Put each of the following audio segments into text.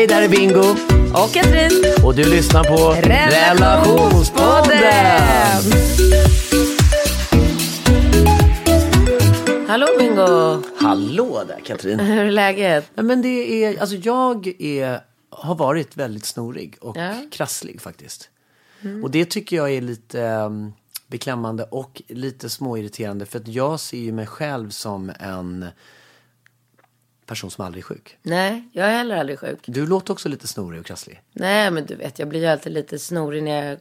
Hej, där är Bingo. Och Katrin. Och du lyssnar på Relationspodden. Hallå Bingo. Hallå där Katrin. Hur är läget? Men det är, alltså jag är, har varit väldigt snorig och Ja. krasslig faktiskt. Och det tycker jag är lite um, beklämmande och lite småirriterande för att jag ser ju mig själv som en person som aldrig är sjuk. Nej, jag är heller aldrig sjuk. Du låter också lite snorig och krasslig. Nej, men du vet, jag blir ju alltid lite snorig när jag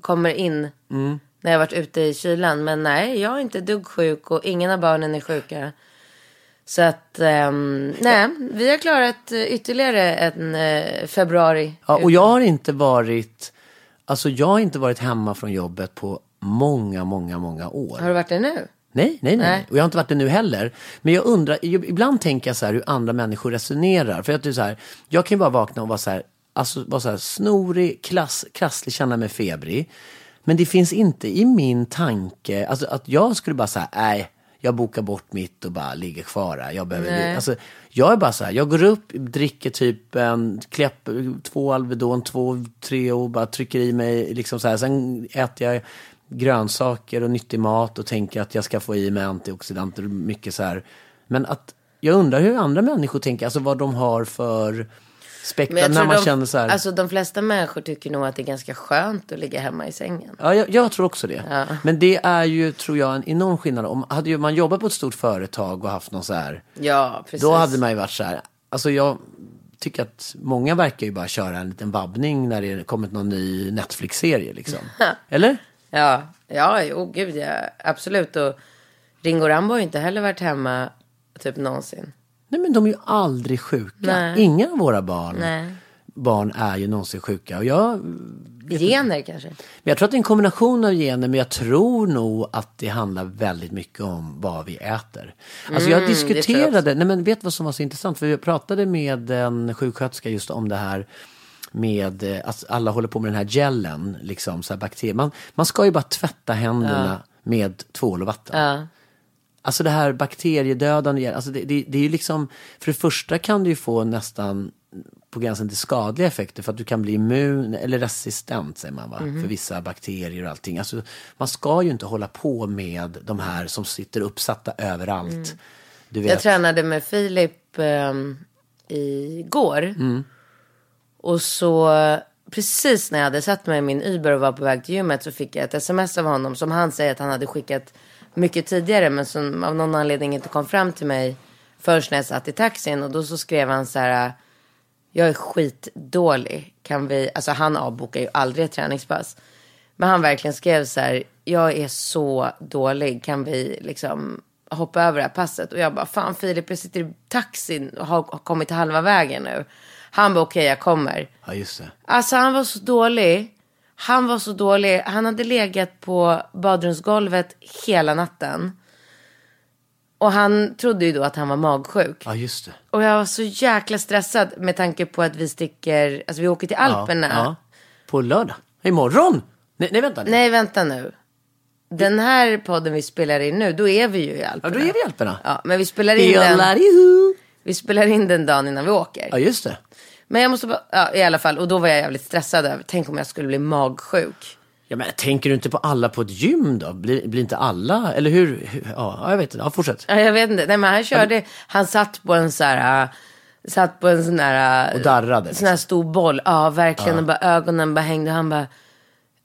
kommer in. Mm. När jag varit ute i kylan. Men nej, jag är inte dugg sjuk och ingen av barnen är sjuka. Så att, ehm, nej, vi har klarat eh, ytterligare en eh, februari. Ja, och jag har inte varit, alltså jag har inte varit hemma från jobbet på många, många, många år. Har du varit det nu? Nej, nej, nej, Nej. Och jag har inte varit det nu heller. Men jag undrar, ibland tänker jag så här hur andra människor resonerar. För att du så här, jag kan ju bara vakna och vara så här, alltså vara så här snorig, klass, krasslig, känna mig febrig. Men det finns inte i min tanke, alltså att jag skulle bara säga, nej, jag bokar bort mitt och bara ligger kvar här. Jag behöver, Nej. alltså, jag är bara så här, jag går upp, dricker typ en kläpp, två Alvedon, två, tre och bara trycker i mig liksom så här. Sen äter jag grönsaker och nyttig mat och tänker att jag ska få i mig antioxidanter och mycket så här. Men att jag undrar hur andra människor tänker, alltså vad de har för spektra när man de, känner så här. Alltså de flesta människor tycker nog att det är ganska skönt att ligga hemma i sängen. Ja, jag, jag tror också det. Ja. Men det är ju, tror jag, en enorm skillnad. Om hade man jobbat på ett stort företag och haft någon så här, Ja, precis. då hade man ju varit så här. Alltså jag tycker att många verkar ju bara köra en liten vabbning när det kommit någon ny Netflix-serie liksom. Eller? Ja, ja, jo, gud ja, absolut. Och Ringo Rambo har ju inte heller varit hemma typ någonsin. Nej men de är ju aldrig sjuka. Nej. Inga av våra barn, Nej. barn är ju någonsin sjuka. Och jag, Gener kanske. men jag tror att det är en kombination av gener, men jag tror nog att det handlar väldigt mycket om vad vi äter. Alltså jag Mm, tror jag diskuterade, nej men vet vad som var så intressant? För vi pratade med en sjuksköterska just om det här med eh, att alla håller på med den här gelen, liksom så här bakterier. Man, man ska ju bara tvätta händerna med tvål och vatten. Ja. Alltså det här bakteriedödande, alltså det, det, det är ju liksom, för det första kan du ju få nästan på gränsen till skadliga effekter för att du kan bli immun eller resistent säger man va, Mhm. för vissa bakterier och allting. Alltså man ska ju inte hålla på med de här som sitter uppsatta överallt. Vet. Jag tränade med Filip um, igår. Mm. Och så precis när jag hade satt mig i min Uber och var på väg till gymmet så fick jag ett sms av honom som han säger att han hade skickat mycket tidigare men som av någon anledning inte kom fram till mig först när jag satt i taxin. Och då så skrev han så här, jag är skitdålig. Kan vi, alltså han avbokar ju aldrig ett träningspass. Men han verkligen skrev så här, jag är så dålig, kan vi liksom hoppa över det här passet? Och jag bara, fan Filip, jag sitter i taxin och har, har kommit halva vägen nu. Han bara, okej jag kommer. Ja just det. Alltså han var så dålig. Han var så dålig. Han hade legat på badrumsgolvet hela natten. Och han trodde ju då att han var magsjuk. Ja just det. Och jag var så jäkla stressad med tanke på att vi sticker, alltså vi åker till Alperna. Ja. På lördag. Imorgon! Nej, nej vänta. Nej, vänta nu. Den här podden vi spelar in nu, då är vi ju i Ja, Alperna. då är vi i Alperna. Ja, men vi spelar in den, vi spelar in den dagen innan vi åker. Ja just det. Men jag måste bara, ja, i alla fall, och då var jag jävligt stressad över, tänk om jag skulle bli magsjuk. Ja, men tänker du inte på alla på ett gym då? Blir, blir inte alla, eller hur? Ja, jag vet inte. Ja, fortsätt. Ja, jag vet inte. Nej, men han körde, han satt på en så här, Satt på en sån där... Och darrade, liksom. Sån här stor boll. Ja, verkligen. Och bara ögonen bara hängde. Han bara...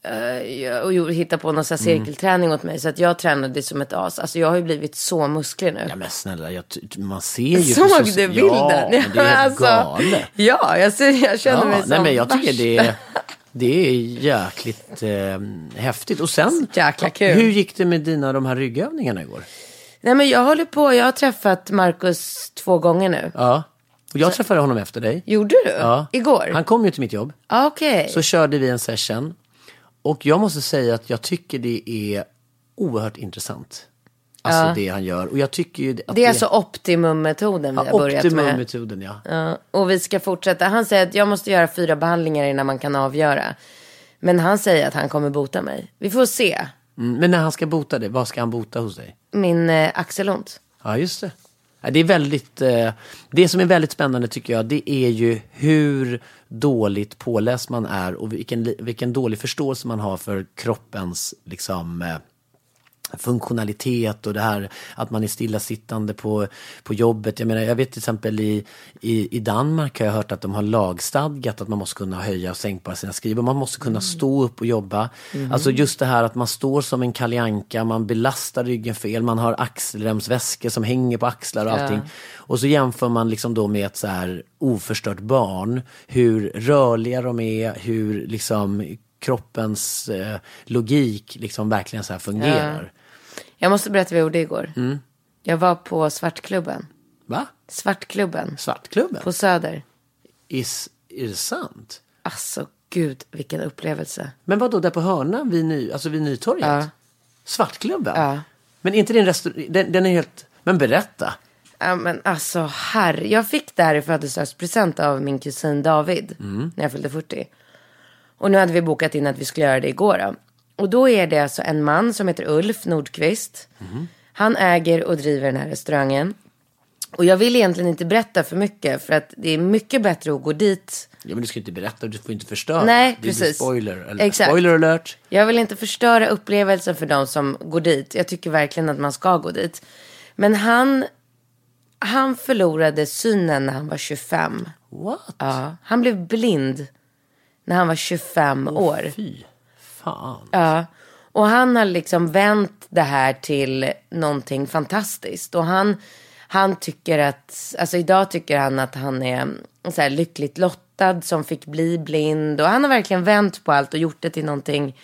Uh, och hittade på någon här Mm. cirkelträning åt mig. Så att jag tränade som ett as. Alltså jag har ju blivit så musklig nu. Ja men snälla, jag, man ser ju... Såg du bilden? Ja, men det är Alltså, galet. Ja, jag, ser, jag känner mig Ja, som nej men jag tycker det är, det är jäkligt eh, häftigt. Och sen, jäkla kul. hur gick det med dina de här ryggövningarna igår? Nej men jag håller på. Jag har träffat Markus två gånger nu. Ja, och jag träffade honom efter dig. Gjorde du? Ja. Igår? Han kom ju till mitt jobb. Ah, Okej. Så körde vi en session. Och jag måste säga att jag tycker det är oerhört intressant. Alltså Ja. det han gör. Och jag tycker ju att Det är alltså optimummetoden vi ja, har börjat med. optimummetoden ja. Ja, och vi ska fortsätta. Han säger att jag måste göra fyra behandlingar innan man kan avgöra. Men han säger att han kommer bota mig. Vi får se. Mm, men när han ska bota dig, vad ska han bota hos dig? Min eh, axelont. Ja, just det. Det är väldigt, eh, det som är väldigt spännande tycker jag, det är ju hur dåligt påläst man är och vilken, vilken dålig förståelse man har för kroppens liksom, eh, funktionalitet och det här att man är stillasittande på, på jobbet. Jag menar, jag vet till exempel i, i, i Danmark har jag hört att de har lagstadgat att man måste kunna höja och sänka sina skrivbord. Man måste kunna stå upp och jobba. Alltså just det här att man står som en kaljanka, man belastar ryggen fel, man har axelremsväskor som hänger på axlar och allting. Och så jämför man liksom då med ett så här oförstört barn, hur rörliga de är, hur liksom kroppens eh, logik liksom verkligen så här fungerar. Jag måste berätta vad jag gjorde igår. Mm. Jag var på Svartklubben. Va? Svartklubben. Svartklubben? På Söder. Is, är det sant? Alltså gud vilken upplevelse. Men vad då där på hörnan vid, ny, alltså vid Nytorget? Ja. Svartklubben? Ja. Men inte en restaurang? Den, den är helt... Men berätta. Ja men alltså herre. Jag fick det här i födelsedagspresent av min kusin David. Mm. När jag fyllde 40. Och nu hade vi bokat in att vi skulle göra det igår då. Och då är det alltså en man som heter Ulf Nordqvist. Mm. Han äger och driver den här restaurangen. Och jag vill egentligen inte berätta för mycket. För att det är mycket bättre att gå dit. Ja men du ska inte berätta, du får inte förstöra. Nej, det precis. spoiler. Eller, Exakt. Spoiler alert. Jag vill inte förstöra upplevelsen för de som går dit. Jag tycker verkligen att man ska gå dit. Men han, han förlorade synen när han var 25. What? Ja, han blev blind när han var 25 år. Fy fan. Ja, och han har liksom vänt det här till någonting fantastiskt. Och han, han tycker att, alltså idag tycker han att han är så här lyckligt lottad som fick bli blind. Och han har verkligen vänt på allt och gjort det till någonting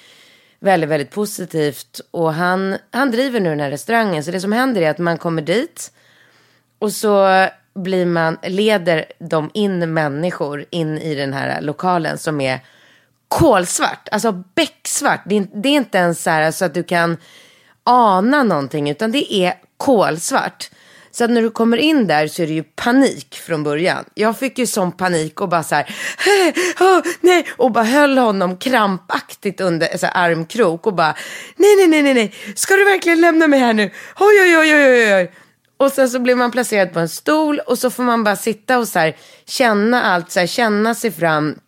väldigt, väldigt positivt. Och han, han driver nu den här restaurangen. Så det som händer är att man kommer dit och så blir man, leder de in människor in i den här lokalen som är kolsvart, alltså becksvart. Det är, det är inte ens så här så att du kan ana någonting utan det är kolsvart. Så att när du kommer in där så är det ju panik från början. Jag fick ju sån panik och bara så här, oh, nej, och bara höll honom krampaktigt under så här, armkrok och bara, nej, nej, nej, nej, nej, ska du verkligen lämna mig här nu? Oj, oj, oj, oj, oj, oj. Och sen så blir man placerad på en stol och så får man bara sitta och så här, känna allt, så här, känna sig fram.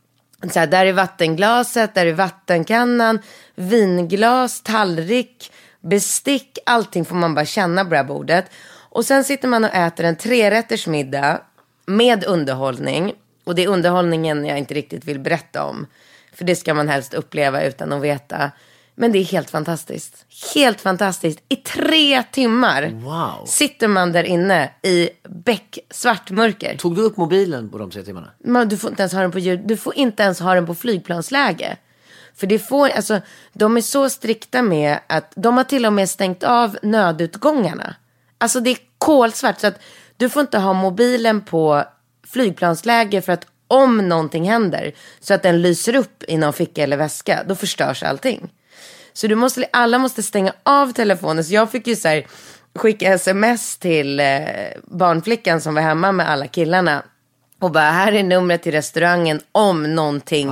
Så här, där är vattenglaset, där är vattenkannan, vinglas, tallrik, bestick, allting får man bara känna på det här bordet. Och sen sitter man och äter en trerätters middag med underhållning. Och det är underhållningen jag inte riktigt vill berätta om. För det ska man helst uppleva utan att veta. Men det är helt fantastiskt. Helt fantastiskt. I tre timmar Wow. sitter man där inne i becksvart mörker. Tog du upp mobilen på de tre timmarna? Men du får inte ens ha den på ljud. Du får inte ens ha den på flygplansläge. För det får, alltså, de är så strikta med att de har till och med stängt av nödutgångarna. Alltså det är kolsvart så att du får inte ha mobilen på flygplansläge för att om någonting händer så att den lyser upp i någon ficka eller väska, då förstörs allting. Så du måste, alla måste stänga av telefonen. Så jag fick ju så här, skicka sms till eh, barnflickan som var hemma med alla killarna. Och bara, här är numret till restaurangen om någonting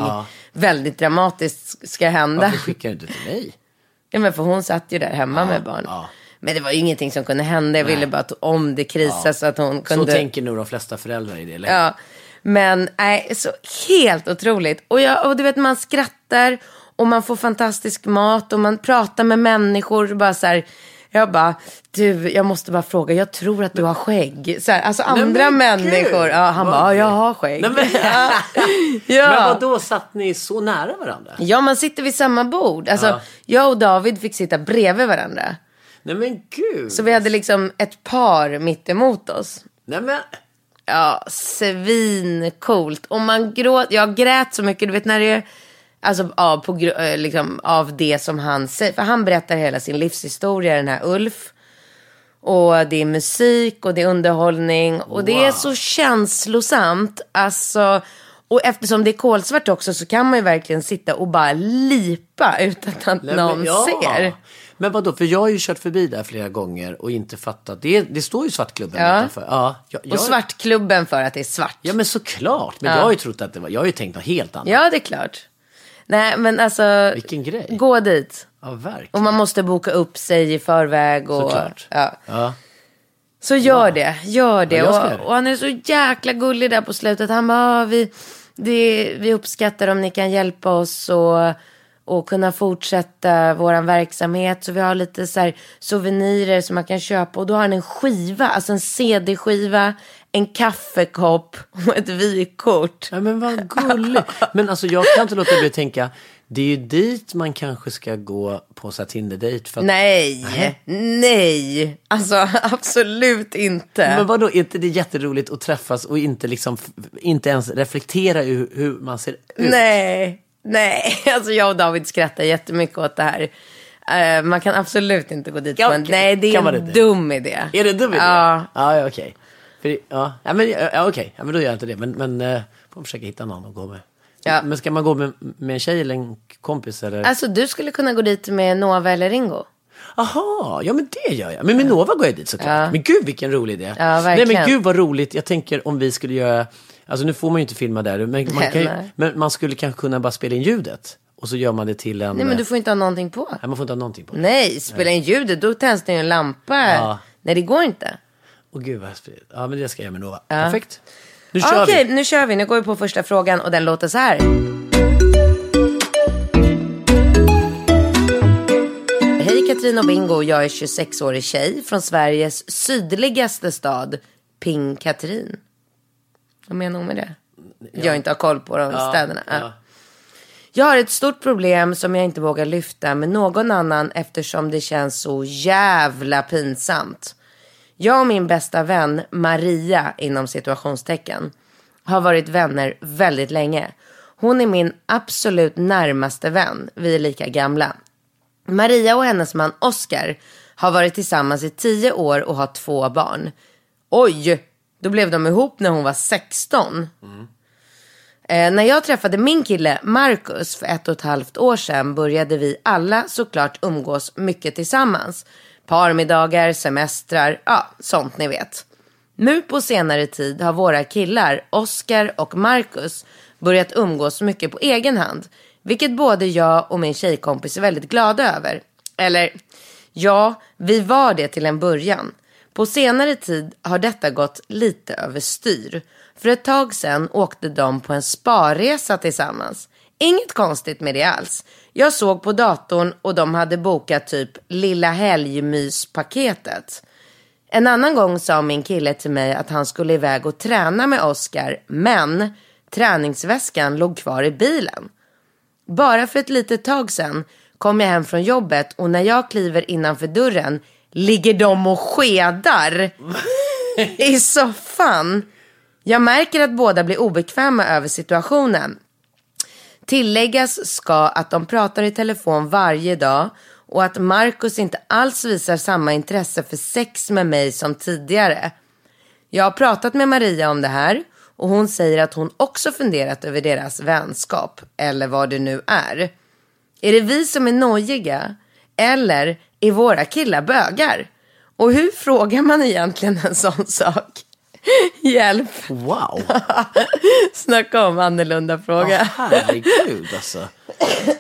väldigt dramatiskt ska hända. Varför skickar du inte till mig? Ja, men för hon satt ju där hemma med barn. ja. Men det var ju ingenting som kunde hända. Jag ville bara att om det krisade så att hon Så kunde... tänker nog de flesta föräldrar i det läget. Ja, men nej, så helt otroligt. Och, jag, och du vet, man skrattar och man får fantastisk mat och man pratar med människor. Bara så här, Jag bara, du, jag måste bara fråga, jag tror att du har skägg. Så här, alltså andra men människor. Ja, han bara, ja, jag har skägg. Nej, men, ja. men vadå, satt ni så nära varandra? ja, man sitter vid samma bord. Alltså, Ja. jag och David fick sitta bredvid varandra. Nej men gud. Så vi hade liksom ett par mitt emot oss. Nej men, Ja, svincoolt. Och man gråt, jag grät så mycket, du vet när det är, alltså av, på, eh, liksom, av det som han säger. För han berättar hela sin livshistoria, den här Ulf. Och det är musik och det är underhållning. Och det är Wow. så känslosamt. Alltså, och eftersom det är kolsvart också så kan man ju verkligen sitta och bara lipa utan att nej, någon men, ja. ser. Men vadå, för jag har ju kört förbi där flera gånger och inte fattat. Det, det står ju Svartklubben Ja. utanför. Ja, jag, jag, Och svartklubben för att det är svart. Ja men såklart. Men jag har ju trott att det var, jag har ju tänkt något helt annat. Ja, det är klart. Nej, men alltså. Vilken grej. Gå dit. Ja, verkligen. Och man måste boka upp sig i förväg. Och, Såklart. Ja. Ja. Så gör det, gör det. Ja, och, och han är så jäkla gullig där på slutet. Han bara, "Ah, vi, det, vi uppskattar om ni kan hjälpa oss och, och kunna fortsätta våran verksamhet. Så vi har lite så souvenirer som man kan köpa. Och då har han en skiva, alltså en CD-skiva, en kaffekopp och ett vykort. Ja men vad gulligt. Men alltså jag kan inte låta bli att tänka. Det är ju dit man kanske ska gå på så Tinder-dejt. Att, Nej, nej, alltså absolut inte. Men vadå, är inte det jätteroligt att träffas och inte liksom, inte ens reflektera hur, hur man ser ut? Nej, nej, alltså jag och David skrattar jättemycket åt det här. Eh, man kan absolut inte gå dit Ja, på en, kan- nej det är en inte? dum idé. Är det dum idé? Ja. Ja okej. För Ja, ja, men, ja, okej. Ja, men då gör jag inte det. Men, men eh, får försöka hitta någon att gå med. Ja. Men ska man gå med, med en tjej eller en kompis eller? Alltså du skulle kunna gå dit med Nova eller Ringo. Aha, ja men det gör jag. Men med Nova går jag dit såklart. Ja. Men gud vilken rolig idé. Ja, Nej verkligen. men gud vad roligt. Jag tänker om vi skulle göra, alltså nu får man ju inte filma där. Men man, kan ju, Nej. men man skulle kanske kunna bara spela in ljudet. Och så gör man det till en... Nej men du får inte ha någonting på. Nej, man får inte ha någonting på. Nej, spela in ljudet, då tänds det ju en lampa. Ja. Nej det går inte. Åh gud vad häftigt. Ja men det ska jag göra med Nova. Perfekt. Nu kör Ah, Okej, vi. nu kör vi. Nu går vi på första frågan och den låter så här. Hej Katrin och Bingo, jag är 26-årig tjej från Sveriges sydligaste stad, Ping Katrin. Vad menar hon med det? Jag inte har koll på de städerna. Ja. ja. Jag har ett stort problem som jag inte vågar lyfta med någon annan eftersom det känns så jävla pinsamt. Jag och min bästa vän Maria inom situationstecken har varit vänner väldigt länge. Hon är min absolut närmaste vän. Vi är lika gamla. Maria och hennes man Oscar har varit tillsammans i tio år och har två barn. Oj, då blev de ihop när hon var 16. Eh, när jag träffade min kille Marcus för ett och ett halvt år sedan började vi alla såklart umgås mycket tillsammans. Parmiddagar, semestrar, ja, sånt ni vet. Nu på senare tid har våra killar, Oscar och Marcus, börjat umgås mycket på egen hand. Vilket både jag och min tjejkompis är väldigt glada över. Eller, ja, vi var det till en början. På senare tid har detta gått lite överstyr. För ett tag sedan åkte de på en sparresa tillsammans. Inget konstigt med det alls. Jag såg på datorn och de hade bokat typ lilla helgmyspaketet. En annan gång sa min kille till mig att han skulle iväg och träna med Oscar, men träningsväskan låg kvar i bilen. Bara för ett litet tag sedan kom jag hem från jobbet och när jag kliver innanför dörren ligger de och skedar i soffan. Jag märker att båda blir obekväma över situationen. Tilläggas ska att de pratar i telefon varje dag och att Marcus inte alls visar samma intresse för sex med mig som tidigare. Jag har pratat med Maria om det här och hon säger att hon också funderat över deras vänskap, eller vad det nu är. Är det vi som är nojiga? Eller är våra killar bögar? Och hur frågar man egentligen en sån sak? Hjälp! Wow. Snacka om annorlunda fråga. Herregud alltså.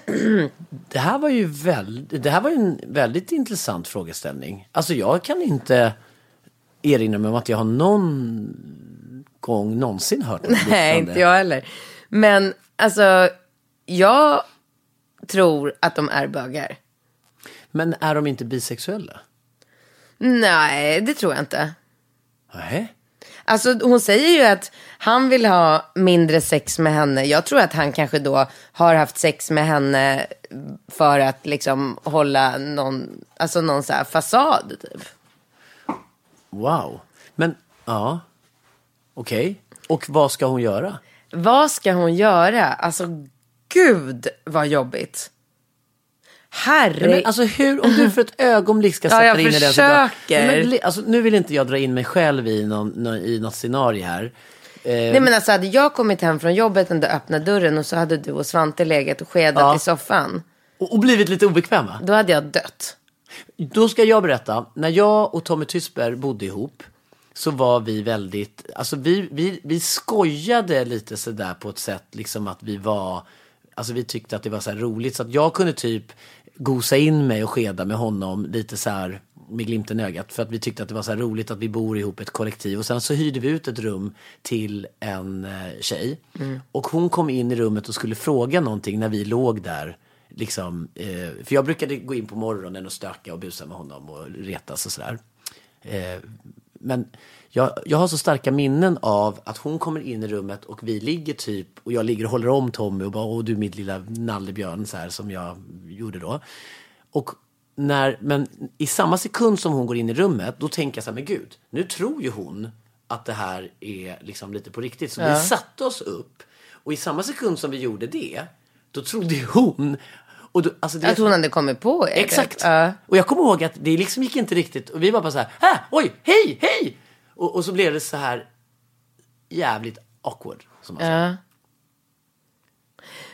Det här var ju väldigt, det här var en väldigt intressant frågeställning. Alltså jag kan inte erinra mig om att jag har någon gång någonsin hört något Nej, liknande. inte jag heller. Men alltså, jag tror att de är bögar. Men är de inte bisexuella? Nej, det tror jag inte. Nej. Alltså hon säger ju att han vill ha mindre sex med henne. Jag tror att han kanske då har haft sex med henne för att liksom hålla någon, alltså någon så här fasad typ. Wow. Men, ja. Okej. Och vad ska hon göra? Vad ska hon göra? Alltså gud vad jobbigt. Herre... Men alltså hur, om du för ett ögonblick ska Ja, sätta jag dig in i den situationen. försöker. Men li- Alltså, nu vill inte jag dra in mig själv i, någon, i något scenario här. Eh, Nej men alltså hade jag kommit hem från jobbet och öppnat dörren och så hade du och Svante legat och skedat Ja. i soffan. och, och blivit lite obekväma. Då hade jag dött. Då ska jag berätta. När jag och Tommy Tysberg bodde ihop så var vi väldigt, alltså vi, vi, vi skojade lite sådär på ett sätt liksom att vi var, alltså vi tyckte att det var så här roligt så att jag kunde typ gosa in mig och skeda med honom lite så här med glimten i ögat för att vi tyckte att det var så roligt att vi bor ihop ett kollektiv. Och sen så hyrde vi ut ett rum till en eh, tjej. Och hon kom in i rummet och skulle fråga någonting när vi låg där liksom, eh, för jag brukade gå in på morgonen och stöka och busa med honom och retas och sådär. Eh, men jag, jag har så starka minnen av att hon kommer in i rummet och vi ligger typ och jag ligger och håller om Tommy och bara åh du mitt lilla nallebjörn så här som jag gjorde då. Och när, men i samma sekund som hon går in i rummet då tänker jag så här, men gud, nu tror ju hon att det här är liksom lite på riktigt. Så vi satte oss upp och i samma sekund som vi gjorde det, då trodde ju hon och då, alltså det, Att hon hade kommit på er. Exakt. Ja. Och jag kommer ihåg att det liksom gick inte riktigt. Och vi var bara så här, Hä? oj, hej, hej! Och, och så blev det så här jävligt awkward. Som man säger. Ja.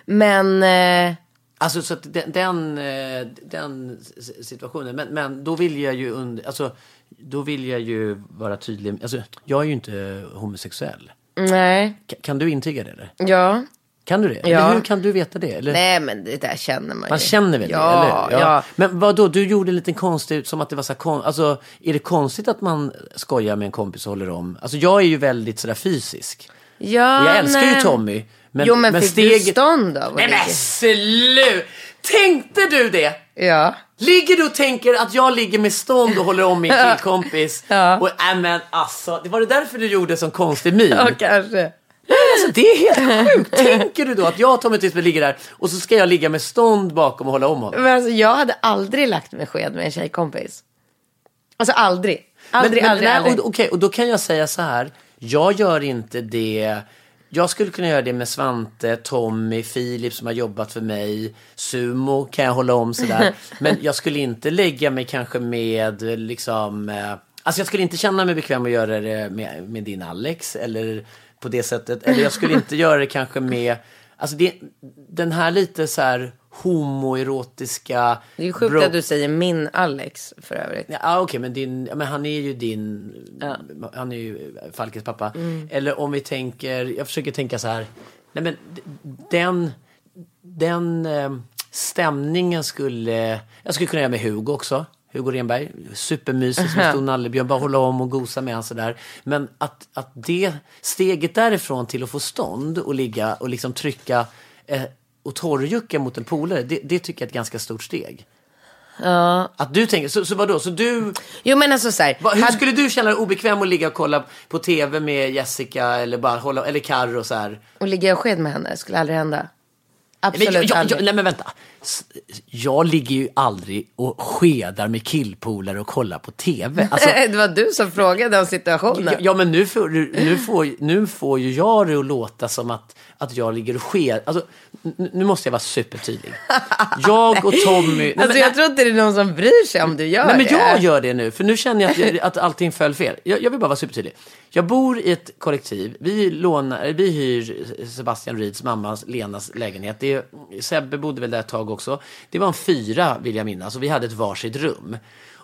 Men... Eh, Alltså så att den, den, eh, den situationen. Men, men då vill jag ju under, alltså, då vill jag ju vara tydlig. Alltså, jag är ju inte homosexuell. nej. Ka- Kan du intyga det eller? Ja. Kan du det? Ja. Eller hur kan du veta det? Eller? Nej men det där känner man ju. Man känner väl ja, det, eller? Ja. Men vad då? du gjorde en liten konstig, som att det var så här, kon- alltså, är det konstigt att man skojar med en kompis och håller om? Alltså jag är ju väldigt sådär fysisk. ja Och jag älskar nej. ju Tommy. Men, jo men, fick du stånd av? Nej men slut! Tänkte du det? Ja. Ligger du och tänker att jag ligger med stånd och håller om min killkompis? Ja. Och äh, men alltså, det var det därför du gjorde sån konstig min? Ja kanske. Alltså, det är helt sjukt. Tänker du då att jag och Tommy Tysberg ligger där och så ska jag ligga med stånd bakom och hålla om honom? Men alltså jag hade aldrig lagt mig sked med en tjejkompis. Alltså aldrig. Aldrig, men, aldrig, nej, aldrig. Och, okej, och då kan jag säga så här. Jag gör inte det. Jag skulle kunna göra det med Svante, Tommy, Filip som har jobbat för mig. Sumo kan jag hålla om sådär. Men jag skulle inte lägga mig kanske med liksom. Eh, alltså jag skulle inte känna mig bekväm att göra det med, med din Alex. Eller på det sättet. Eller jag skulle inte göra det kanske med. Alltså det, den här lite så här homoerotiska. det är ju sjukt bro- att du säger min Alex för övrigt. Ja, ah, okej, men, din, ja, men han är ju din... Han är ju Falkes pappa. Eller om vi tänker... Jag försöker tänka så här. Nej, men den... Den eh, stämningen skulle... Jag skulle kunna göra med Hugo också. Hugo Renberg. Supermysig som en stor nallebjörn. Bara hålla om och gosa med han sådär. Men att, att det steget därifrån till att få stånd och ligga och liksom trycka eh, och torrjucka mot en polare. Det, det tycker jag är ett ganska stort steg. Ja. Att du tänker, så, så vadå, så du, Jo men alltså så här. va, hur hade- skulle du känna dig obekväm att ligga och kolla på tv med Jessica eller bara hålla, eller Carro så här? Och ligga jag sked med henne skulle aldrig hända. Men Absolut jag, jag, aldrig. jag, nej men vänta. Jag ligger ju aldrig och skedar med killpolare och kollar på tv. Alltså, det var du som frågade om situationen. ja, men nu får, nu, får, nu får ju jag det att låta som att, att jag ligger och sker. Alltså, nu måste jag vara supertydlig. Jag och Tommy... nej, alltså men- jag tror inte det är någon som bryr sig om du gör Nej men det. jag gör det nu, för nu känner jag att, jag, att allting föll fel. Jag, jag vill bara vara supertydlig. Jag bor i ett kollektiv. Vi, lånar, vi hyr Sebastian Rieds mammas, Lenas lägenhet. Det Sebbe bodde väl där ett tag också. Det var en fyra vill jag minnas och vi hade ett varsitt rum.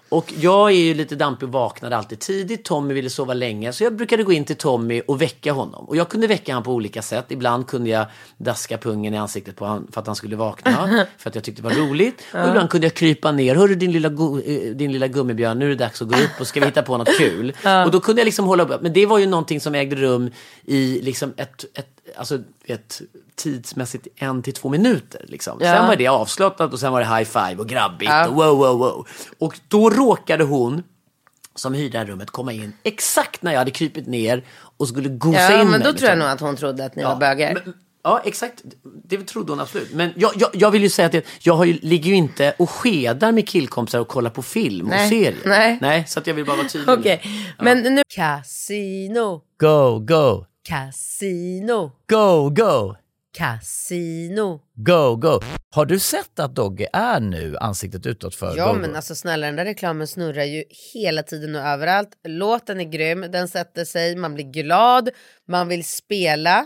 Och jag är ju lite dampig och vaknade alltid tidigt. Tommy ville sova länge. Så jag brukade gå in till Tommy och väcka honom. Och jag kunde väcka honom på olika sätt. Ibland kunde jag daska pungen i ansiktet på honom för att han skulle vakna. för att jag tyckte det var roligt. Och ibland kunde jag krypa ner. Hörru din lilla, eh, din lilla gummibjörn, nu är det dags att gå upp och ska vi hitta på något kul. Och då kunde jag liksom hålla upp. Men det var ju någonting som ägde rum i liksom ett, ett, alltså ett tidsmässigt en till två minuter. Liksom. Ja. Sen var det avslappnat och sen var det high five och grabbigt Ja. och wow, wow, wow. Och då råkade hon som hyrde det här rummet komma in exakt när jag hade krypit ner och skulle gosa Ja, in men mig. då tror jag liksom. nog att hon trodde att ni var bögar. men- Ja, exakt. Det trodde hon absolut. Men jag, jag, jag vill ju säga att det, jag har ju, ligger ju inte och skedar med killkompisar och kollar på film Nej, och serier. nej. Nej, så att jag vill bara vara tydlig. Okej, men nu... Casino, Go, go, casino, go, go, casino. Go, go. Har du sett att Dogge är nu ansiktet utåt för Ja Go, men Go? alltså snälla den där reklamen snurrar ju hela tiden och överallt. Låten är grym, den sätter sig, man blir glad, man vill spela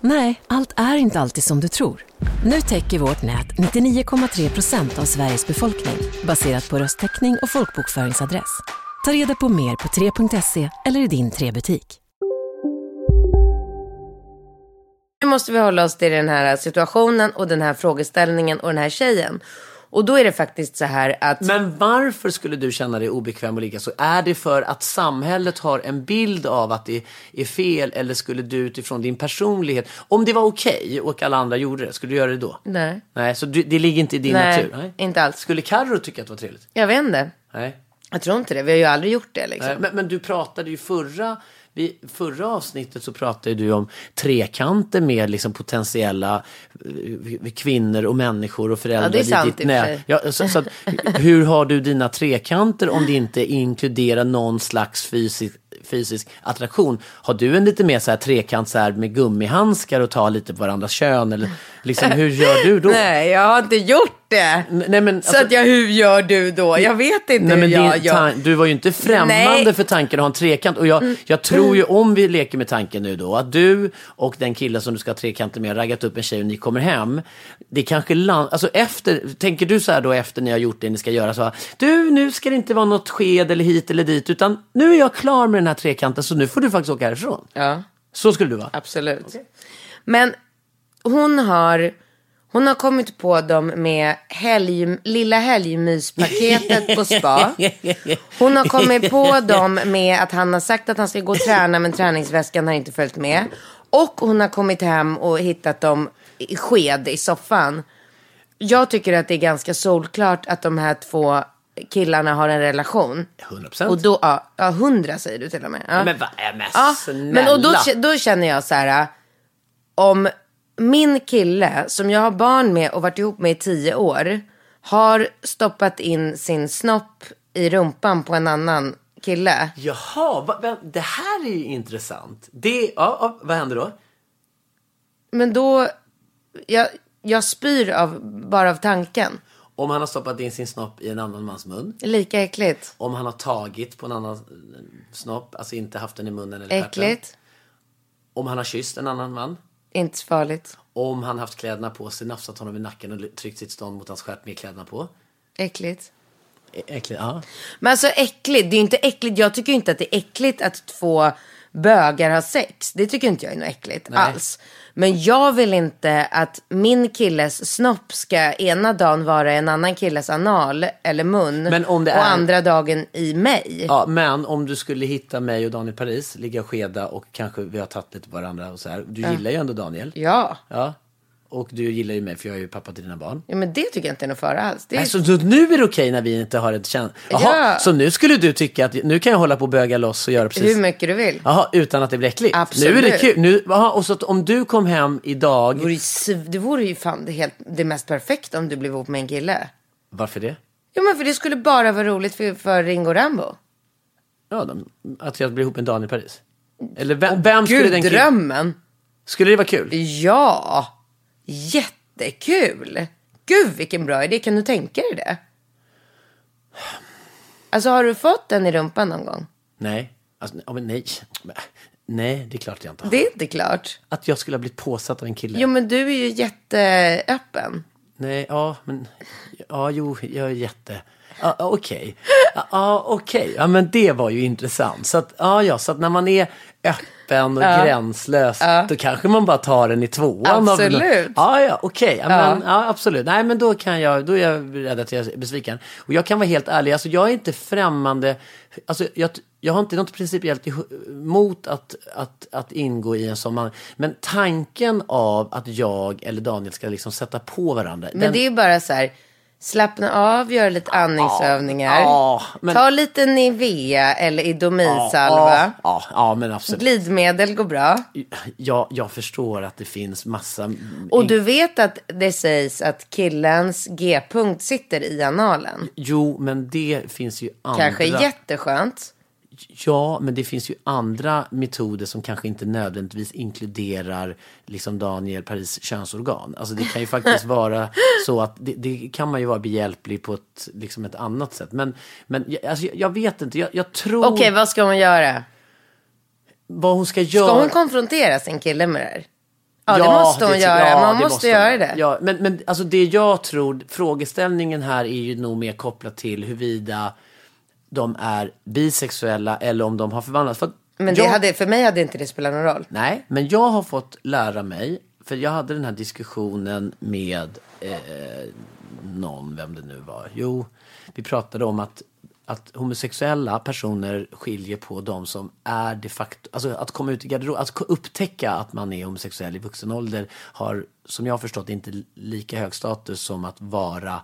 Nej, allt är inte alltid som du tror. Nu täcker vårt nät 99,3 procent av Sveriges befolkning baserat på röstteckning och folkbokföringsadress. Ta reda på mer på 3.se eller i din 3-butik. Nu måste vi hålla oss till den här situationen och den här frågeställningen och den här tjejen. Och då är det faktiskt så här att... Men varför skulle du känna dig obekväm och lika så? Är det för att samhället har en bild av att det är fel eller skulle du utifrån din personlighet, om det var okej och alla andra gjorde det, skulle du göra det då? Nej. Nej, så det ligger inte i din Nej, natur? inte alls. Skulle Carro tycka att det var trevligt? Jag vet inte. Nej. Jag tror inte det. Vi har ju aldrig gjort det liksom. Nej, Men, men du pratade ju förra, vi, förra avsnittet så pratade du om trekanter med liksom potentiella eh, kvinnor och människor och föräldrar. Ja, det är sant ditt sig. Ja, så, så att, hur har du dina trekanter om det inte inkluderar någon slags fysisk, fysisk attraktion? Har du en lite mer så här trekant så här med gummihandskar och ta lite på varandras kön? Eller liksom, hur gör du då? Nej, jag har inte gjort det. Nej, men, Så att jag, hur gör du då? Jag vet inte Nej, hur jag gör. du var ju inte främmande Nej. Mm. för tanken att ha en trekant. Och jag, jag tror ju om vi leker med tanken nu då att du och den killen som du ska ha trekanter med har raggat upp en tjej och ni kommer hem. Det kanske land, alltså efter, tänker du så här då efter ni har gjort det ni ska göra så här, du nu ska det inte vara något sked eller hit eller dit utan nu är jag klar med den här trekanten så nu får du faktiskt åka härifrån. Ja, Så skulle du vara. absolut. Men hon har, hon har kommit på dem med helg, lilla helgmyspaketet på spa. Hon har kommit på dem med att han har sagt att han ska gå och träna men träningsväskan har inte följt med. Och hon har kommit hem och hittat dem i sked i soffan. Jag tycker att det är ganska solklart att de här två killarna har en relation. 100%. Och då, ja, ja, hundra säger du till och med. Ja. Men vad är men Ja, snälla. men och då, då känner jag så här. Om min kille som jag har barn med och varit ihop med i tio år har stoppat in sin snopp i rumpan på en annan kille. Jaha, va, va, det här är ju intressant. Det, ja, ja, vad händer då? Men då, jag, jag spyr av, bara av tanken. Om han har stoppat in sin snopp i en annan mans mun. Lika äckligt. Om han har tagit på en annan eh, snopp, alltså inte haft den i munnen eller. Äckligt. Om han har kysst en annan man. Inte så farligt. Om han haft kläderna på sig, nafsat honom i nacken och tryckt sitt stånd mot hans stjärt med kläderna på. Äckligt. Ä- Äckligt, ja. Men alltså äckligt, det är inte äckligt. Jag tycker inte att det är äckligt att två bögar har sex. Det tycker inte jag är något äckligt alls. Men jag vill inte att min killes snopp ska ena dagen vara en annan killes anal eller mun. Men om det och är- andra dagen i mig. Ja, men om du skulle hitta mig och Daniel Paris, ligga och skeda och kanske vi har tagit lite på varandra och så här. Du gillar ju ändå Daniel. Ja. Ja. Och du gillar ju mig för jag är ju pappa till dina barn. ja, men det tycker jag inte är något fara alls. Det är... Nej, så, nu är det okej när vi inte har ett känsla... Jaha, Ja. så nu skulle du tycka att nu kan jag hålla på och böga loss och göra precis... Hur mycket du vill. Jaha, utan att det blir äckligt? Absolut. Nu är det kul. Nu, jaha, och så att om du kom hem Det idag... vore ju, det vore ju fan det, helt, det mest perfekta om du blev ihop med en kille. Varför det? Ja men för det skulle bara vara roligt för, för Ringo Rambo. Ja, de, att jag blir ihop med Daniel Paris. Eller vem, vem skulle Gud, den killen- drömmen. Skulle det vara kul? Ja, jättekul. Gud vilken bra idé, kan du tänka dig det? Alltså har du fått den i rumpan någon gång? Nej. Alltså, ja, men nej. Nej, det är klart jag inte har. Det är inte klart. Att jag skulle ha blivit påsatt av en kille. Jo men du är ju jätteöppen. Nej, ja, men... Ja, jo, jag är jätte... Ja, okej. Ja, okej. Ja, men det var ju intressant. Så att, ja, ja, så att när man är öppen och gränslös, då kanske man bara tar den i tvåan. av- Absolut. Ja, ja, okej. Ja, men, ja, absolut. Nej, men då kan jag, då är jag rädd att jag är besviken. Och jag kan vara helt ärlig, alltså jag är inte främmande, alltså jag, jag har inte något principiellt emot att, att, att ingå i en sån man. Men tanken av att jag eller Daniel ska liksom sätta på varandra. Men den- det är ju bara så här. Slappna av, gör lite andningsövningar. ja, men- Ta lite Nivea eller Idomilsalva. Ja, ja, ja, men absolut. Glidmedel går bra. Ja, jag förstår att det finns massa... Och du vet att det sägs att killens G-punkt sitter i analen. Jo, men det finns ju andra... Kanske jätteskönt. Ja, men det finns ju andra metoder som kanske inte nödvändigtvis inkluderar liksom Daniel Paris könsorgan. Alltså det kan ju faktiskt vara så att det, det kan man ju vara behjälplig på ett, liksom ett annat sätt. Men, men jag- alltså, jag, jag vet inte, jag, jag tror Okej, vad ska hon göra? vad hon ska göra. Ska hon konfrontera sin kille med det här? Ja, det Ja, måste hon ty- göra. ja, man det måste, hon göra det. Ja, men, men alltså det jag tror, frågeställningen här är ju nog mer kopplat till huruvida de är bisexuella eller om de har förvandlats. För Men det jag, hade, för mig hade inte det spelat någon roll. Nej, men jag har fått lära mig, för jag hade den här diskussionen med eh, någon, vem det nu var. Jo, vi pratade om att, att homosexuella personer skiljer på de som är de facto, alltså att komma ut i garderoben, att upptäcka att man är homosexuell i vuxen ålder har, som jag har förstått, inte lika hög status som att vara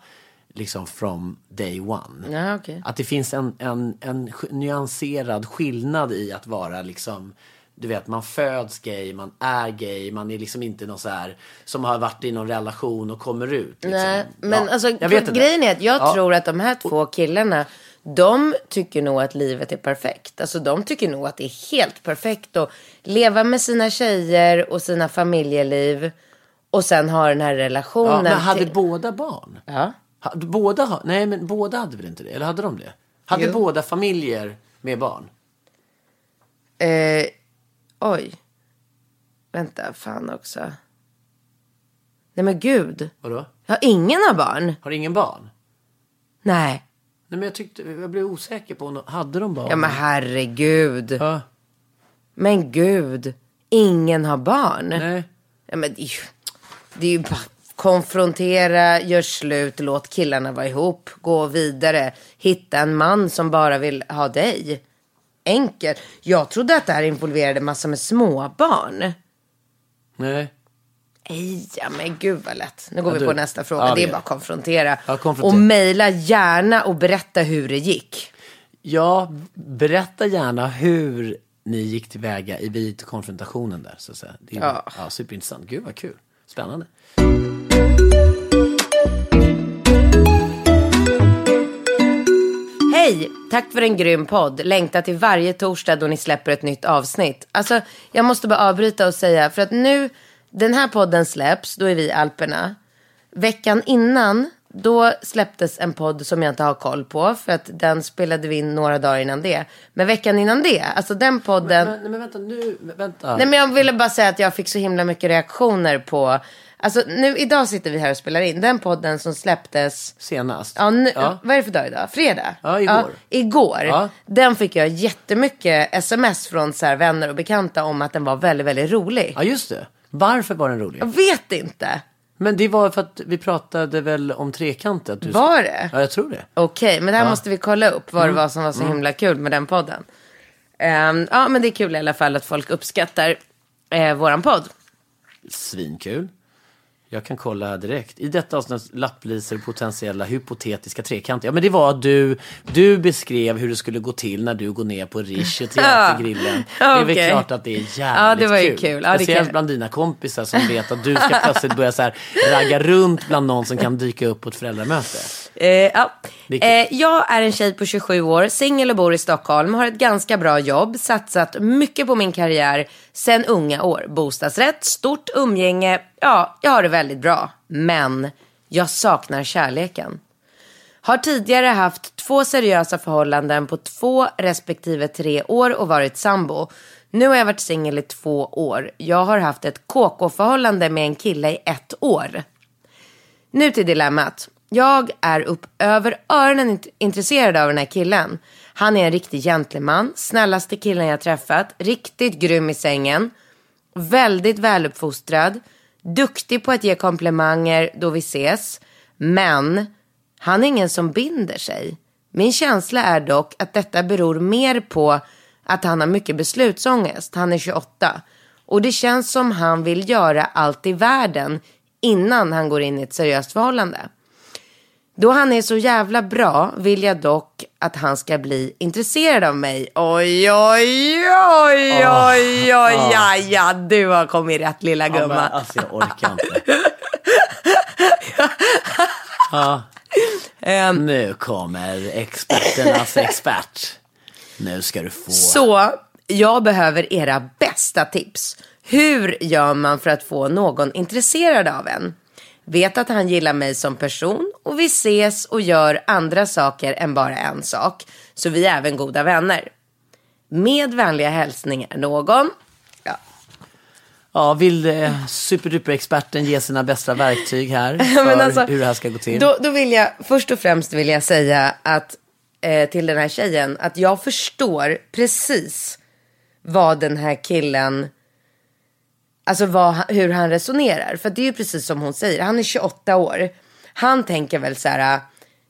liksom from day one. Ja, okej. Att det finns en, en, en nyanserad skillnad i att vara liksom du vet, man föds gay, man är gay, man är liksom inte någon så här som har varit i någon relation och kommer ut. Liksom. Nej, men Ja, alltså grejen är att jag Ja. tror att de här två killarna, de tycker nog att livet är perfekt. Alltså de tycker nog att det är helt perfekt att leva med sina tjejer och sina familjeliv och sen ha den här relationen. Ja, men hade till- båda barn? Ja. Båda, nej men båda hade väl inte det? Eller hade de det? Hade Jo. båda familjer med barn? Eh, oj. Vänta, fan också. Nej men gud. Vadå? Ja, ingen har barn. Har ingen barn? Nej. Nej men jag tyckte, jag blev osäker på, om- hade de barn? Ja men herregud. Ja, Men gud. Ingen har barn. nej. Ja, men det är ju, det är ju bara konfrontera, gör slut, låt killarna vara ihop, gå vidare, hitta en man som bara vill ha dig. Enkelt. Jag trodde att det här involverade massor med småbarn. Nej. Nej, ja, men gud vad lätt. Nu går Ja, vi du- på nästa fråga. Ja, det är bara att konfrontera. Konfrontera. Och mejla gärna och berätta hur det gick. Ja, berätta gärna hur ni gick tillväga i vid konfrontationen där. Så att säga. Det är, Ja. ja. superintressant. Gud vad kul. Spännande. Hej! Tack för en grym podd. Längtar till varje torsdag då ni släpper ett nytt avsnitt. Alltså, jag måste bara avbryta och säga, för att nu, den här podden släpps, då är vi i Alperna. Veckan innan, då släpptes en podd som jag inte har koll på, för att den spelade vi in några dagar innan det. Men veckan innan det, alltså den podden... Men, nej, men vänta nu, vänta. Nej men jag ville bara säga att jag fick så himla mycket reaktioner på Alltså nu idag sitter vi här och spelar in. Den podden som släpptes. Senast. Ja, nu, Ja. Vad är det för dag idag? Fredag? Ja, igår. igår. Ja. Den fick jag jättemycket sms från så här vänner och bekanta om att den var väldigt, väldigt rolig. Ja, just det. Varför var den rolig? Jag vet inte. Men det var för att vi pratade väl om trekanter. att Du... Var det? Ja, jag tror det. Okej, men det här Ja. måste vi kolla upp. Vad det var som var så Mm. himla kul med den podden. Ehm, ja, men det är kul i alla fall att folk uppskattar uh, våran podd. Svinkul. Jag kan kolla direkt. I detta avsnitt lapplisor potentiella hypotetiska trekanter. Ja, men det var att du, du beskrev hur det skulle gå till när du går ner på Rish och Teatergrillen. Det är väl klart att det är jävligt Ja, det var ju kul. kul. Ja, Speciellt bland dina kompisar som vet att du ska plötsligt börja så här ragga runt bland någon som kan dyka upp på ett föräldramöte. Eh, ja. Är eh, jag är en tjej på 27 år, singel och bor i Stockholm, har ett ganska bra jobb, satsat mycket på min karriär sen unga år. Bostadsrätt, stort umgänge, ja, jag har det väldigt bra. Men jag saknar kärleken. Har tidigare haft två seriösa förhållanden på två respektive tre år och varit sambo. Nu har jag varit singel i två år. Jag har haft ett KK-förhållande med en kille i ett år. Nu till dilemmat. Jag är upp över öronen intresserad av den här killen. Han är en riktig gentleman, snällaste killen jag träffat, riktigt grym i sängen, väldigt väluppfostrad, duktig på att ge komplimanger då vi ses, men han är ingen som binder sig. Min känsla är dock att detta beror mer på att han har mycket beslutsångest. Han är 28. Och det känns som han vill göra allt i världen innan han går in i ett seriöst förhållande. Då han är så jävla bra vill jag dock att han ska bli intresserad av mig. Oj, oj, oj, oj, oj, ja, ja, du har kommit rätt lilla Ja, men, gumman. alltså jag orkar inte. ja. Ehm. Nu kommer experternas expert. Nu ska du få. Så jag behöver era bästa tips. Hur gör man för att få någon intresserad av en? Vet att han gillar mig som person och vi ses och gör andra saker än bara en sak. Så vi är även goda vänner. Med vänliga hälsningar någon. Ja. Ja, vill eh, superduper-experten ge sina bästa verktyg här för alltså, hur det här ska gå till? Då, då vill jag först och främst vill jag säga att eh, till den här tjejen att jag förstår precis vad den här killen, alltså vad, hur han resonerar. För det är ju precis som hon säger, han är 28 år. Han tänker väl så här, äh,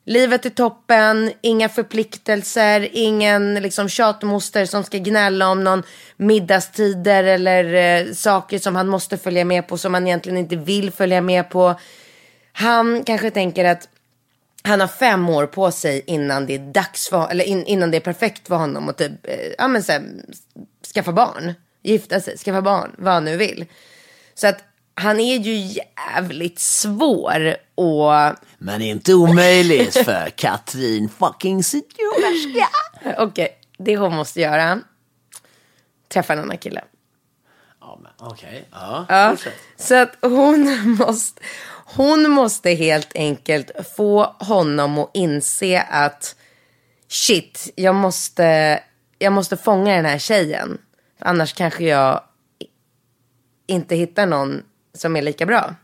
livet är toppen, inga förpliktelser, ingen liksom tjatmoster som ska gnälla om någon middagstider eller eh, saker som han måste följa med på som han egentligen inte vill följa med på. Han kanske tänker att han har fem år på sig innan det är dags för, eller in, innan det är perfekt för honom att typ, eh, ja men så här, skaffa barn, gifta sig, skaffa barn, vad han nu vill. Så att han är ju jävligt svår och Men inte omöjligt för Katrin fucking Zytomierska. okej, det hon måste göra, träffa en annan kille. Okej. Ja, Ja, så att hon måste, hon måste helt enkelt få honom att inse att shit, jag måste, jag måste fånga den här tjejen. För annars kanske jag inte hittar någon som är lika bra.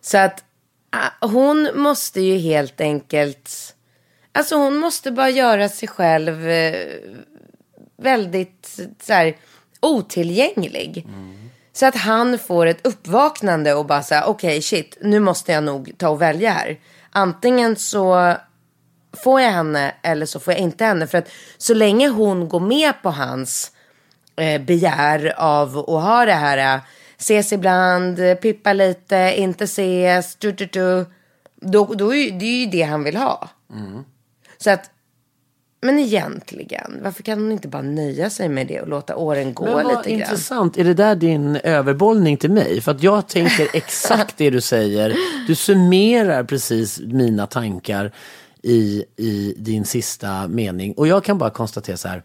Så att ah, hon måste ju helt enkelt, alltså hon måste bara göra sig själv eh, väldigt så här, otillgänglig. Så att han får ett uppvaknande och bara säga okej shit, nu måste jag nog ta och välja här. Antingen så får jag henne eller så får jag inte henne. För att så länge hon går med på hans eh, begär av att ha det här, eh, ses ibland, pippa lite, inte ses, du, du, du, då, då är det är ju det han vill ha. Så att, men egentligen, varför kan hon inte bara nöja sig med det och låta åren gå Men vad lite grann? intressant. Är det där din överbollning till mig? För att jag tänker exakt det du säger. Du summerar precis mina tankar i, i din sista mening. Och jag kan bara konstatera så här.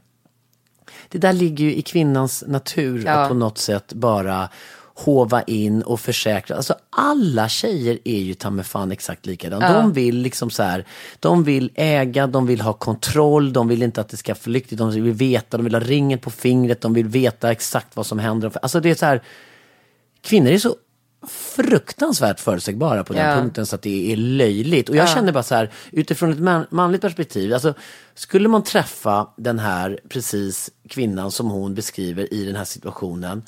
Det där ligger ju i kvinnans natur Ja. att på något sätt bara hova in och försäkra. Alltså alla tjejer är ju ta mig fan exakt likadana. De vill liksom så här, de vill äga, de vill ha kontroll, de vill inte att det ska flyktigt, de vill veta, de vill ha ringen på fingret, de vill veta exakt vad som händer. Alltså det är så här, kvinnor är så fruktansvärt förutsägbara på den Ja. punkten så att det är löjligt. Och jag känner bara så här, utifrån ett man, manligt perspektiv, alltså skulle man träffa den här precis kvinnan som hon beskriver i den här situationen,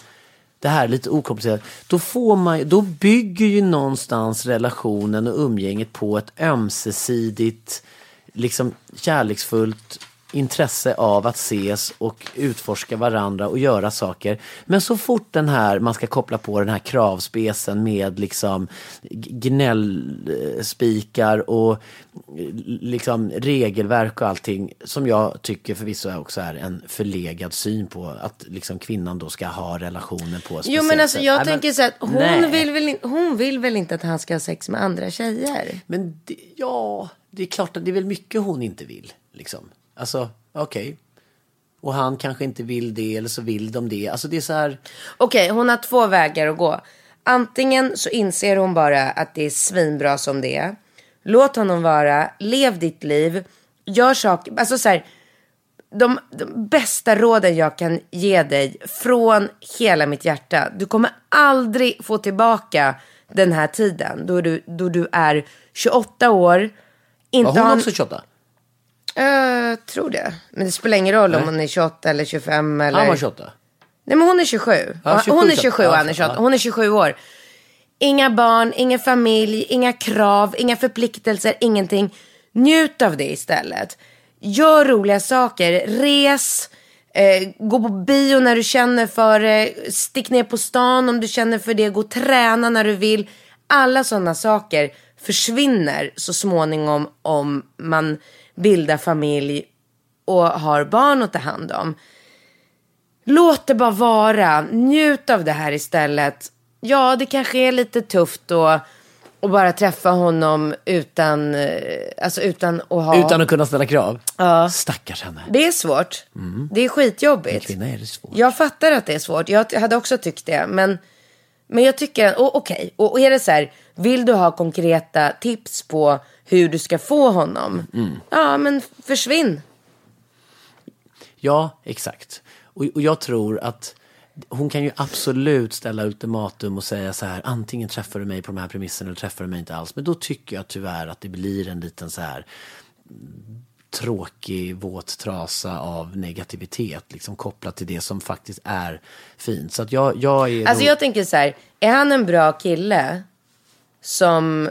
det här är lite okomplicerat, då, får man, då bygger ju någonstans relationen och umgänget på ett ömsesidigt, liksom kärleksfullt intresse av att ses och utforska varandra och göra saker. Men så fort den här, man ska koppla på den här kravspecen med liksom gnällspikar och liksom regelverk och allting som jag tycker förvisso också är en förlegad syn på att liksom kvinnan då ska ha relationen på ett Jo men alltså sätt. jag men- tänker så att hon nej. vill, väl in, hon vill väl inte att han ska ha sex med andra tjejer? Men det, ja, det är klart att det är väl mycket hon inte vill. Liksom. Alltså, okej. Och han kanske inte vill det eller så vill de det. Alltså det är så här. Okej, hon har två vägar att gå. Antingen så inser hon bara att det är svinbra som det är. Låt honom vara, lev ditt liv, gör saker, alltså så här, de, de bästa råden jag kan ge dig från hela mitt hjärta. Du kommer aldrig få tillbaka den här tiden då du, då du är 28 år. Inte Var hon har- också 28? Jag tror det. Men det spelar ingen roll om hon är 28 eller 25 eller... Han var 28. Nej men hon är 27. Ja, 27, hon är 27 och han är 28. ja. Hon är 27 år. Inga barn, ingen familj, inga krav, inga förpliktelser, ingenting. Njut av det istället. Gör roliga saker, res, eh, gå på bio när du känner för det, stick ner på stan om du känner för det, gå och träna när du vill. Alla sådana saker försvinner så småningom om man bildar familj och har barn att ta hand om. Låt det bara vara. Njut av det här istället. Ja, det kanske är lite tufft då att bara träffa honom utan, eh, alltså utan att ha... Utan att kunna ställa krav. Ja. Stackars henne. Det är svårt. Det är skitjobbigt. Kvinna är det svårt. Jag fattar att det är svårt. Jag hade också tyckt det. Men, men jag tycker, och, okej. Och, och är det så här, vill du ha konkreta tips på hur du ska få honom? Ja, men försvinn. Ja, exakt. Och, och jag tror att hon kan ju absolut ställa ultimatum och säga så här, antingen träffar du mig på de här premisserna eller träffar du mig inte alls. Men då tycker jag tyvärr att det blir en liten så här mm, tråkig våt trasa av negativitet, liksom kopplat till det som faktiskt är fint. Så att jag, jag är Alltså nog- jag tänker så här, är han en bra kille som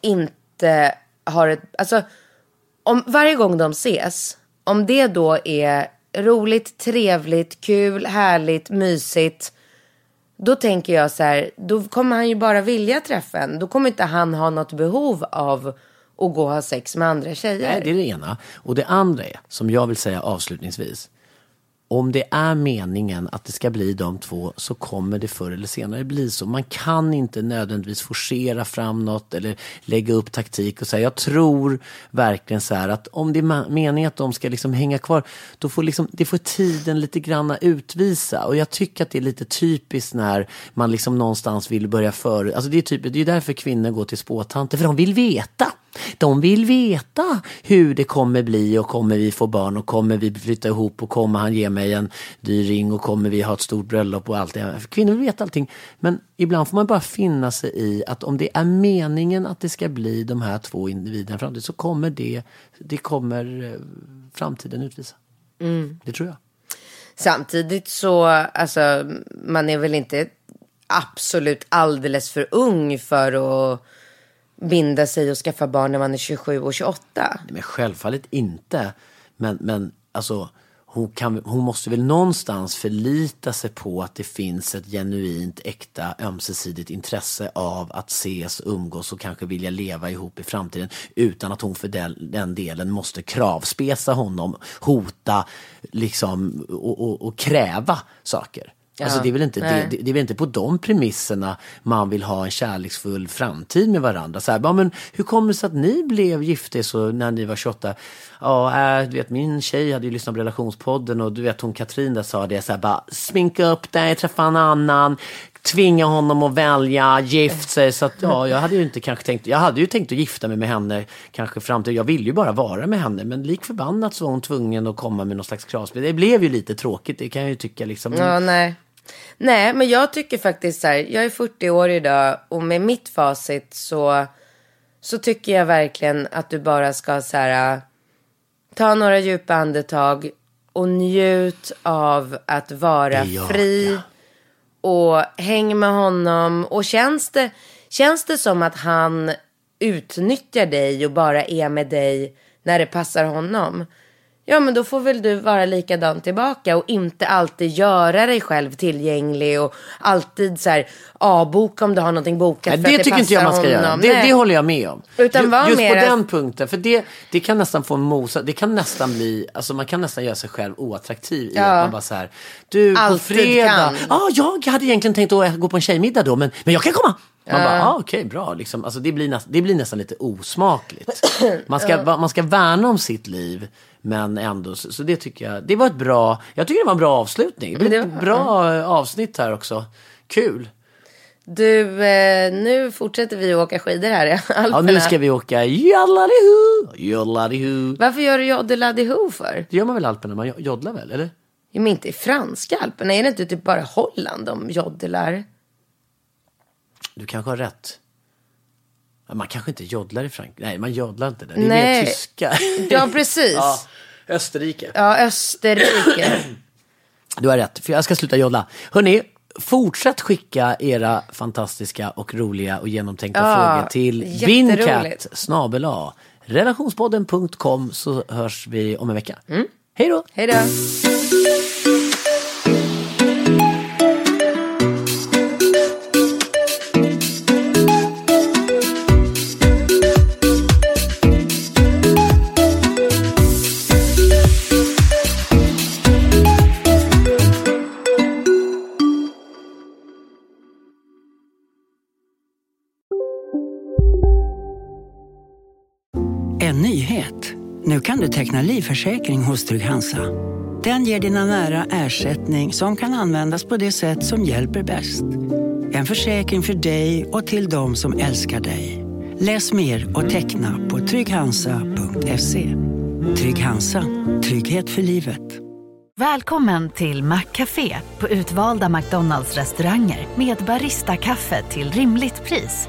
inte har ett, alltså om varje gång de ses, om det då är roligt, trevligt, kul, härligt, mysigt. Då tänker jag så här, då kommer han ju bara vilja träffa en. Då kommer inte han ha något behov av att gå och ha sex med andra tjejer. Nej, det är det ena. Och det andra är, som jag vill säga avslutningsvis. Om det är meningen att det ska bli de två så kommer det förr eller senare bli så. Man kan inte nödvändigtvis forcera fram något eller lägga upp taktik och säga jag tror verkligen så här att om det är meningen att de ska liksom hänga kvar då får liksom, det får tiden lite granna utvisa. Och jag tycker att det är lite typiskt när man liksom någonstans vill börja för... Alltså det är, typ, det är därför kvinnor går till spåtanter för de vill veta. De vill veta hur det kommer bli och kommer vi få barn och kommer vi flytta ihop och kommer han ge mig en dyr ring och kommer vi ha ett stort bröllop och allt det. Kvinnor vill veta allting. Men ibland får man bara finna sig i att om det är meningen att det ska bli de här två individerna framtiden så kommer det, det kommer eh, framtiden utvisa. Det tror jag. Samtidigt så, alltså, man är väl inte absolut alldeles för ung för att binda sig och skaffa barn när man är 27 och 28. Nej, men självfallet inte. Men, men alltså, hon, kan, hon måste väl någonstans förlita sig på att det finns ett genuint, äkta, ömsesidigt intresse av att ses, umgås och kanske vilja leva ihop i framtiden. Utan att hon för den, den delen måste kravspesa honom, hota liksom, och, och, och kräva saker. Alltså det, är väl inte, det, det, det är väl inte på de premisserna man vill ha en kärleksfull framtid med varandra. Så här, ja, men hur kommer det sig att ni blev gifta så när ni var 28? Ja, äh, du vet min tjej hade ju lyssnat på relationspodden och du vet hon Katrin där sa det så här bara sminka upp dig, träffa en annan, tvinga honom att välja, gift sig. Så att ja, jag hade ju inte kanske tänkt, jag hade ju tänkt att gifta mig med henne kanske framtid. Jag ville ju bara vara med henne men lik förbannat så var hon tvungen att komma med någon slags kravspel. Det blev ju lite tråkigt, det kan jag ju tycka liksom. Ja, nej. Nej, men jag tycker faktiskt så här, jag är 40 år idag och med mitt facit så, så tycker jag verkligen att du bara ska så här, ta några djupa andetag och njut av att vara Bejaka. fri och häng med honom. Och känns det, känns det som att han utnyttjar dig och bara är med dig när det passar honom. Ja men då får väl du vara likadan tillbaka och inte alltid göra dig själv tillgänglig och alltid så här avboka om du har någonting bokat Nej, det det tycker inte jag man ska göra. Det, det håller jag med om. Utan var Just på mer att- den punkten. För det, det kan nästan få en mosa. Det kan nästan bli, alltså man kan nästan göra sig själv oattraktiv i Ja. att man bara så här. Du, på Alltid fredag. kan. Ja, jag hade egentligen tänkt att gå på en tjejmiddag då, men, men jag kan komma. Man bara, ja ah, okej, bra. Liksom, alltså, det, blir näst, det blir nästan lite osmakligt. Man ska, man ska värna om sitt liv. Men ändå, så, så det tycker jag, det var ett bra, jag tycker det var en bra avslutning. Det blev ett bra avsnitt här också. Kul. Du, eh, nu fortsätter vi att åka skidor här i Alperna. Ja, nu ska vi åka jolladihu, jolladihu. Varför gör du joddeladdihoo för? Det gör man väl i Alperna? Man joddlar väl, eller? Ja, Men inte i franska Alperna. Är det inte typ bara Holland de joddelar? Du kanske har rätt. Man kanske inte joddlar i Frankrike. Nej, man joddlar inte där. Det är Nej. mer tyska. Ja, precis. ja, Österrike. Ja, Österrike. Du har rätt, för jag ska sluta joddla. Hörni, fortsätt skicka era fantastiska och roliga och genomtänkta Ja, frågor till a relationspodden.com så hörs vi om en vecka. Hej då! Hej då. Teckna livförsäkring hos Trygg-Hansa. Den ger dina nära ersättning som kan användas på det sätt som hjälper bäst. En försäkring för dig och till de som älskar dig. Läs mer och teckna på trygghansa.se. Trygg Hansa. Trygghet för livet. Välkommen till Maccafé på utvalda McDonalds restauranger med Baristakaffe till rimligt pris.